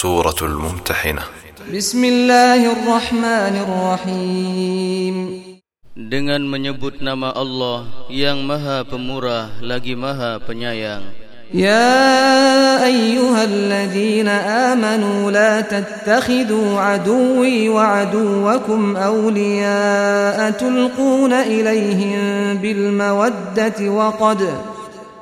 سورة الممتحنة. بسم الله الرحمن الرحيم. Dengan menyebut nama Allah yang maha pemurah lagi maha penyayang. يا أيها الذين آمنوا لا تتخذوا عدوي وعدوكم أولياء تلقون إليهم بالمودة وقد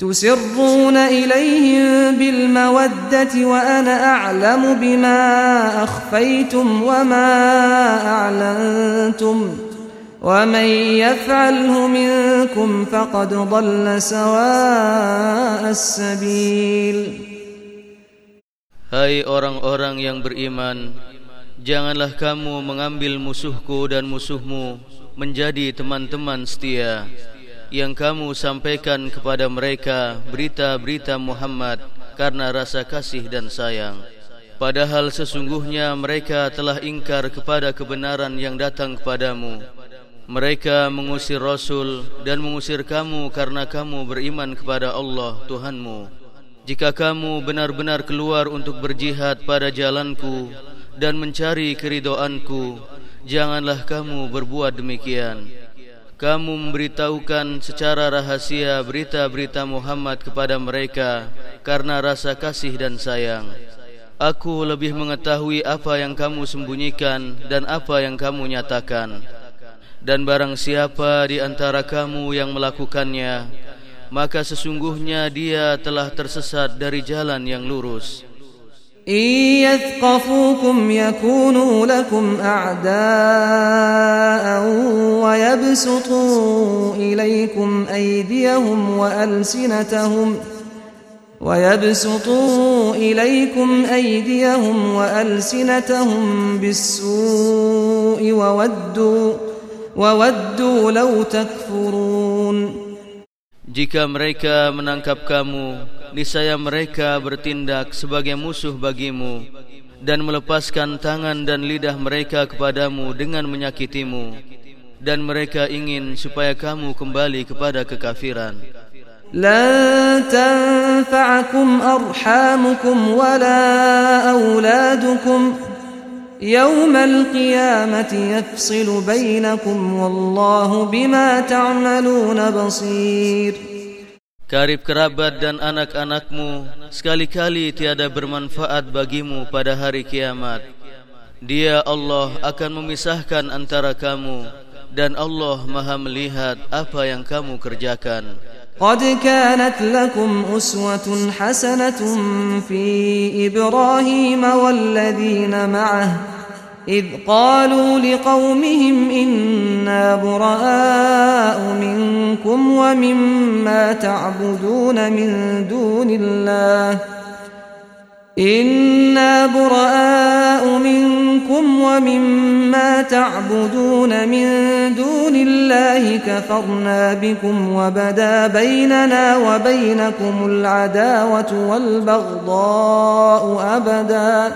تسرون إليهم بالمودة وأنا أعلم بما أخفيتم وما أعلنتم ومن يفعله منكم فقد ضل سواء السبيل Hai orang-orang yang beriman Janganlah kamu mengambil musuhku dan musuhmu Menjadi teman-teman setia Yang kamu sampaikan kepada mereka Berita-berita Muhammad Karena rasa kasih dan sayang. Padahal sesungguhnya mereka telah ingkar kepada kebenaran yang datang kepadamu. Mereka mengusir Rasul dan mengusir kamu karena kamu beriman kepada Allah Tuhanmu. Jika kamu benar-benar keluar untuk berjihad pada jalanku dan mencari keridoanku, janganlah kamu berbuat demikian. Kamu memberitahukan secara rahasia berita-berita Muhammad kepada mereka karena rasa kasih dan sayang. Aku lebih mengetahui apa yang kamu sembunyikan dan apa yang kamu nyatakan. Dan barang siapa di antara kamu yang melakukannya, maka sesungguhnya dia telah tersesat dari jalan yang lurus. يثقفوكم يكونوا لكم أعداء ويبسطوا إليكم أيديهم وألسنتهم ويبسطوا إليكم أيديهم وألسنتهم بالسوء وودوا وودوا لو تكفرون. Jika mereka menangkap kamu, niscaya mereka bertindak sebagai musuh bagimu dan melepaskan tangan dan lidah mereka kepadamu dengan menyakitimu dan mereka ingin supaya kamu kembali kepada kekafiran. لن تنفعكم أرحامكم ولا أولادكم يوم القيامة يفصل بينكم والله بما تعملون بصير Karib kerabat dan anak-anakmu sekali-kali tiada bermanfaat bagimu pada hari kiamat. Dia Allah akan memisahkan antara kamu dan Allah Maha melihat apa yang kamu kerjakan. قد كانت لكم أسوة حسنة في إبراهيم والذين معه إذ قالوا لقومهم إنا براء منكم ومما تعبدون من دون الله. إنا براء منكم ومما تعبدون من دون الله. كفرنا بكم وبدا بيننا وبينكم العداوة والبغضاء أبدا.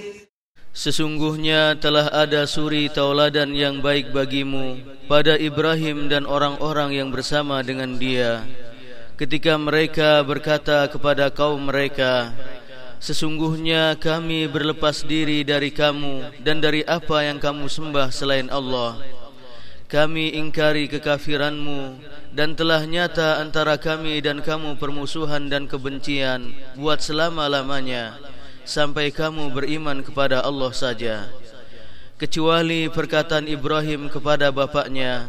Sesungguhnya telah ada suri tauladan yang baik bagimu pada Ibrahim dan orang-orang yang bersama dengan dia. Ketika mereka berkata kepada kaum mereka Sesungguhnya kami berlepas diri dari kamu dan dari apa yang kamu sembah selain Allah. Kami ingkari kekafiranmu dan telah nyata antara kami dan kamu permusuhan dan kebencian buat selama-lamanya sampai kamu beriman kepada Allah saja kecuali perkataan Ibrahim kepada bapaknya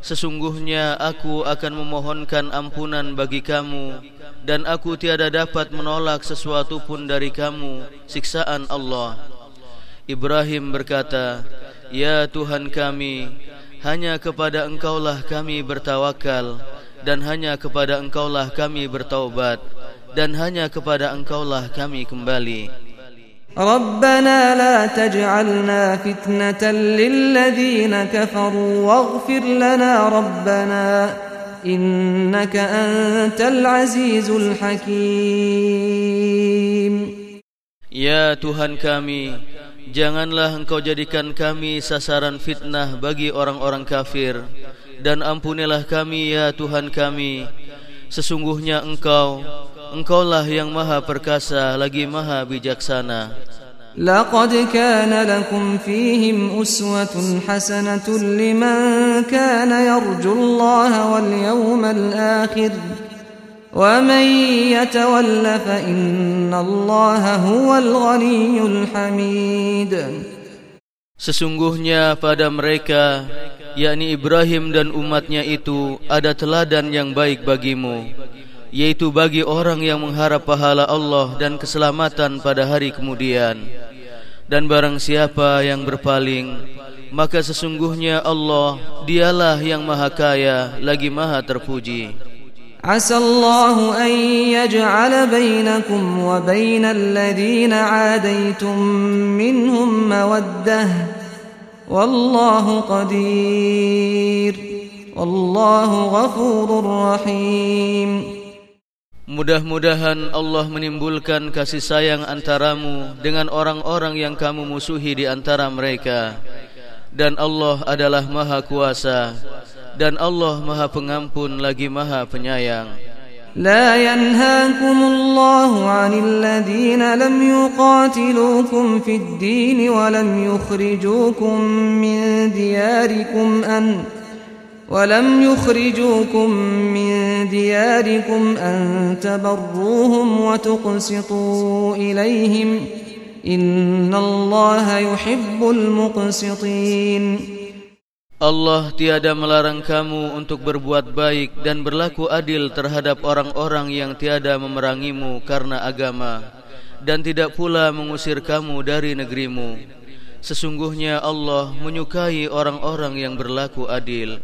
Sesungguhnya aku akan memohonkan ampunan bagi kamu dan aku tiada dapat menolak sesuatu pun dari kamu siksaan Allah. Ibrahim berkata, Ya Tuhan kami, hanya kepada Engkaulah kami bertawakal dan hanya kepada Engkaulah kami bertaubat dan hanya kepada Engkaulah kami kembali. ربنا لا تجعلنا فتنة للذين كفروا واغفر لنا ربنا إنك أنت العزيز الحكيم Ya Tuhan kami, janganlah Engkau jadikan kami sasaran fitnah bagi orang-orang kafir dan ampunilah kami ya Tuhan kami. Sesungguhnya Engkau Engkaulah yang maha perkasa lagi maha bijaksana. لقد كان لكم فيهم أسوة حسنة لمن كان يرجو الله واليوم الآخر ومن يتول فإن الله هو الغني الحميد Sesungguhnya pada mereka, yakni Ibrahim dan umatnya itu, ada teladan yang baik bagimu yaitu bagi orang yang mengharap pahala Allah dan keselamatan pada hari kemudian. Dan barang siapa yang berpaling maka sesungguhnya Allah dialah yang maha kaya lagi maha terpuji. Asallahu an yaj'ala bainakum wa bainal ladina adaitum minhum mawaddah. Wallahu qadir. Wallahu ghafurur rahim Mudah-mudahan Allah menimbulkan kasih sayang antaramu dengan orang-orang yang kamu musuhi di antara mereka. Dan Allah adalah maha kuasa. Dan Allah maha pengampun lagi maha penyayang. لا ينهاكم الله عن الذين لم يقاتلوكم في الدين ولم يخرجوكم من دياركم أن ولم يخرجوكم من دياركم أن تبروهم وتقسطوا إليهم إن الله يحب المقسطين Allah tiada melarang kamu untuk berbuat baik dan berlaku adil terhadap orang-orang yang tiada memerangimu karena agama dan tidak pula mengusir kamu dari negerimu. Sesungguhnya Allah menyukai orang-orang yang berlaku adil.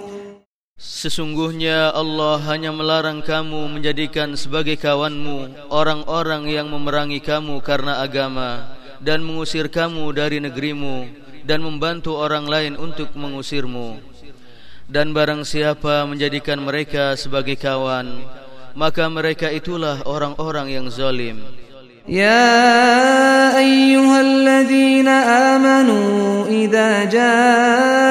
Sesungguhnya Allah hanya melarang kamu menjadikan sebagai kawanmu orang-orang yang memerangi kamu karena agama dan mengusir kamu dari negerimu dan membantu orang lain untuk mengusirmu. Dan barang siapa menjadikan mereka sebagai kawan, maka mereka itulah orang-orang yang zalim. Ya ayyuhalladzina amanu idza jaa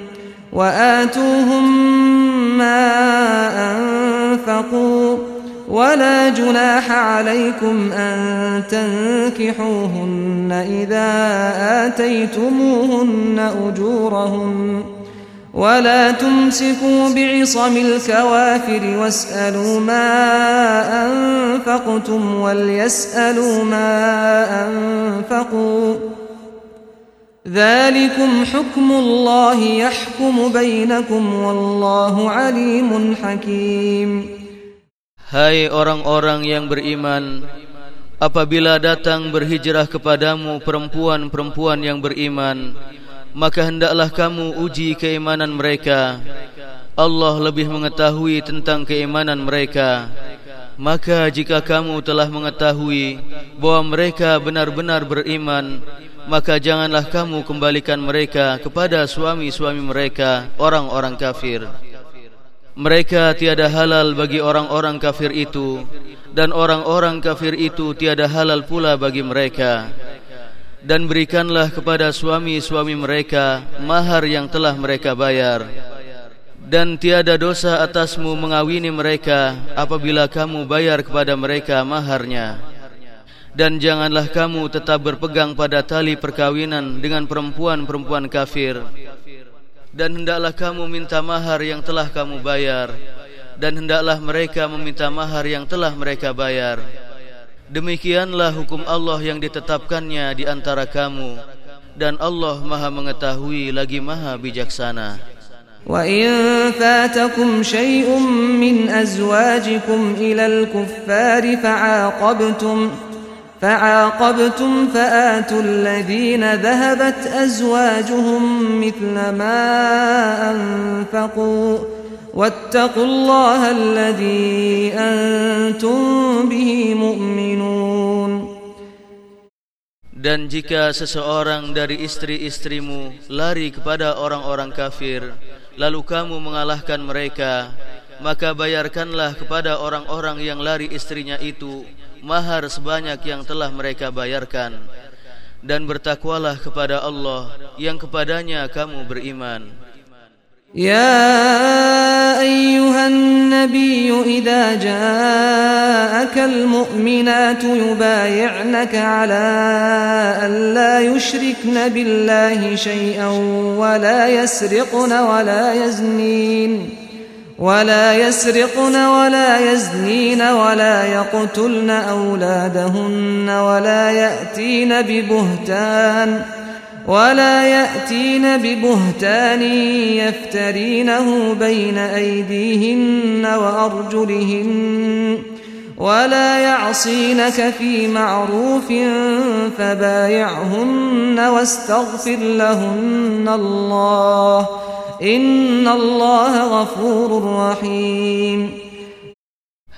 وآتوهم ما أنفقوا ولا جناح عليكم أن تنكحوهن إذا آتيتموهن أجورهن ولا تمسكوا بعصم الكوافر واسألوا ما أنفقتم وليسألوا ما أنفقوا ذلكم حكم الله يحكم بينكم والله عليم حكيم Hai orang-orang yang beriman Apabila datang berhijrah kepadamu perempuan-perempuan yang beriman maka hendaklah kamu uji keimanan mereka. Allah lebih mengetahui tentang keimanan mereka. Maka jika kamu telah mengetahui bahwa mereka benar-benar beriman Maka janganlah kamu kembalikan mereka kepada suami-suami mereka Orang-orang kafir. Mereka tiada halal bagi orang-orang kafir itu Dan orang-orang kafir itu tiada halal pula bagi mereka. Dan berikanlah kepada suami-suami mereka Mahar yang telah mereka bayar. Dan tiada dosa atasmu mengawini mereka apabila kamu bayar kepada mereka maharnya dan janganlah kamu tetap berpegang pada tali perkawinan dengan perempuan-perempuan kafir dan hendaklah kamu minta mahar yang telah kamu bayar dan hendaklah mereka meminta mahar yang telah mereka bayar demikianlah hukum Allah yang ditetapkannya di antara kamu dan Allah Maha mengetahui lagi Maha bijaksana وإن فاتكم شيء من أزواجكم إلى الكفار فعاقبتم فعاقبتم فآتوا الذين ذهبت أزواجهم مثل ما أنفقوا واتقوا الله الذي أنتم به مؤمنون Dan jika seseorang dari istri-istrimu lari kepada orang-orang kafir, lalu kamu mengalahkan mereka maka bayarkanlah kepada orang-orang yang lari istrinya itu mahar sebanyak yang telah mereka bayarkan dan bertakwalah kepada Allah yang kepadanya kamu beriman يا أيها النبي إذا جاءك المؤمنات يبايعنك على أن لا يشركن بالله شيئا ولا يسرقن ولا يزنين ولا يسرقن ولا يزنين ولا يقتلن أولادهن ولا يأتين ببهتان ولا يأتين ببهتان يفترينه بين أيديهن وأرجلهن ولا يعصينك في معروف فبايعهن واستغفر لهن الله إن الله غفور رحيم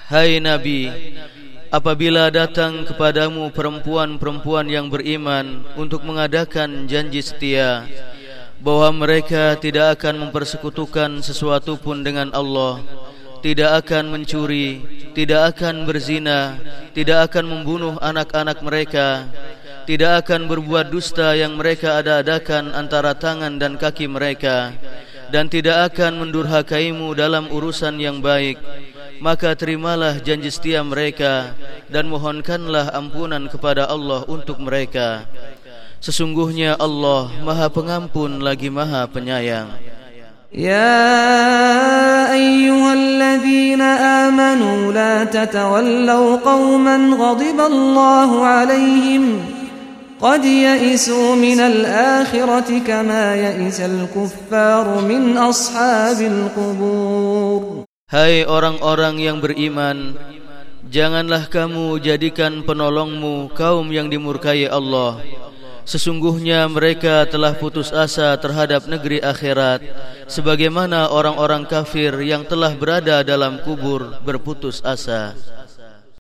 هاي نبي apabila datang kepadamu perempuan-perempuan yang beriman untuk mengadakan janji setia bahwa mereka tidak akan mempersekutukan sesuatu pun dengan Allah tidak akan mencuri tidak akan berzina tidak akan membunuh anak-anak mereka tidak akan berbuat dusta yang mereka ada-adakan antara tangan dan kaki mereka dan tidak akan mendurhakaimu dalam urusan yang baik maka terimalah janji setia mereka dan mohonkanlah ampunan kepada Allah untuk mereka. Sesungguhnya Allah Maha Pengampun lagi Maha Penyayang. Ya ayyuhalladzina amanu la tatawallaw qauman ghadiballahu alaihim qad ya'isu minal akhirati kama ya'isal kuffaru min ashabil qubur Hai orang-orang yang beriman Janganlah kamu jadikan penolongmu kaum yang dimurkai Allah. Sesungguhnya mereka telah putus asa terhadap negeri akhirat Sebagaimana orang-orang kafir yang telah berada dalam kubur berputus asa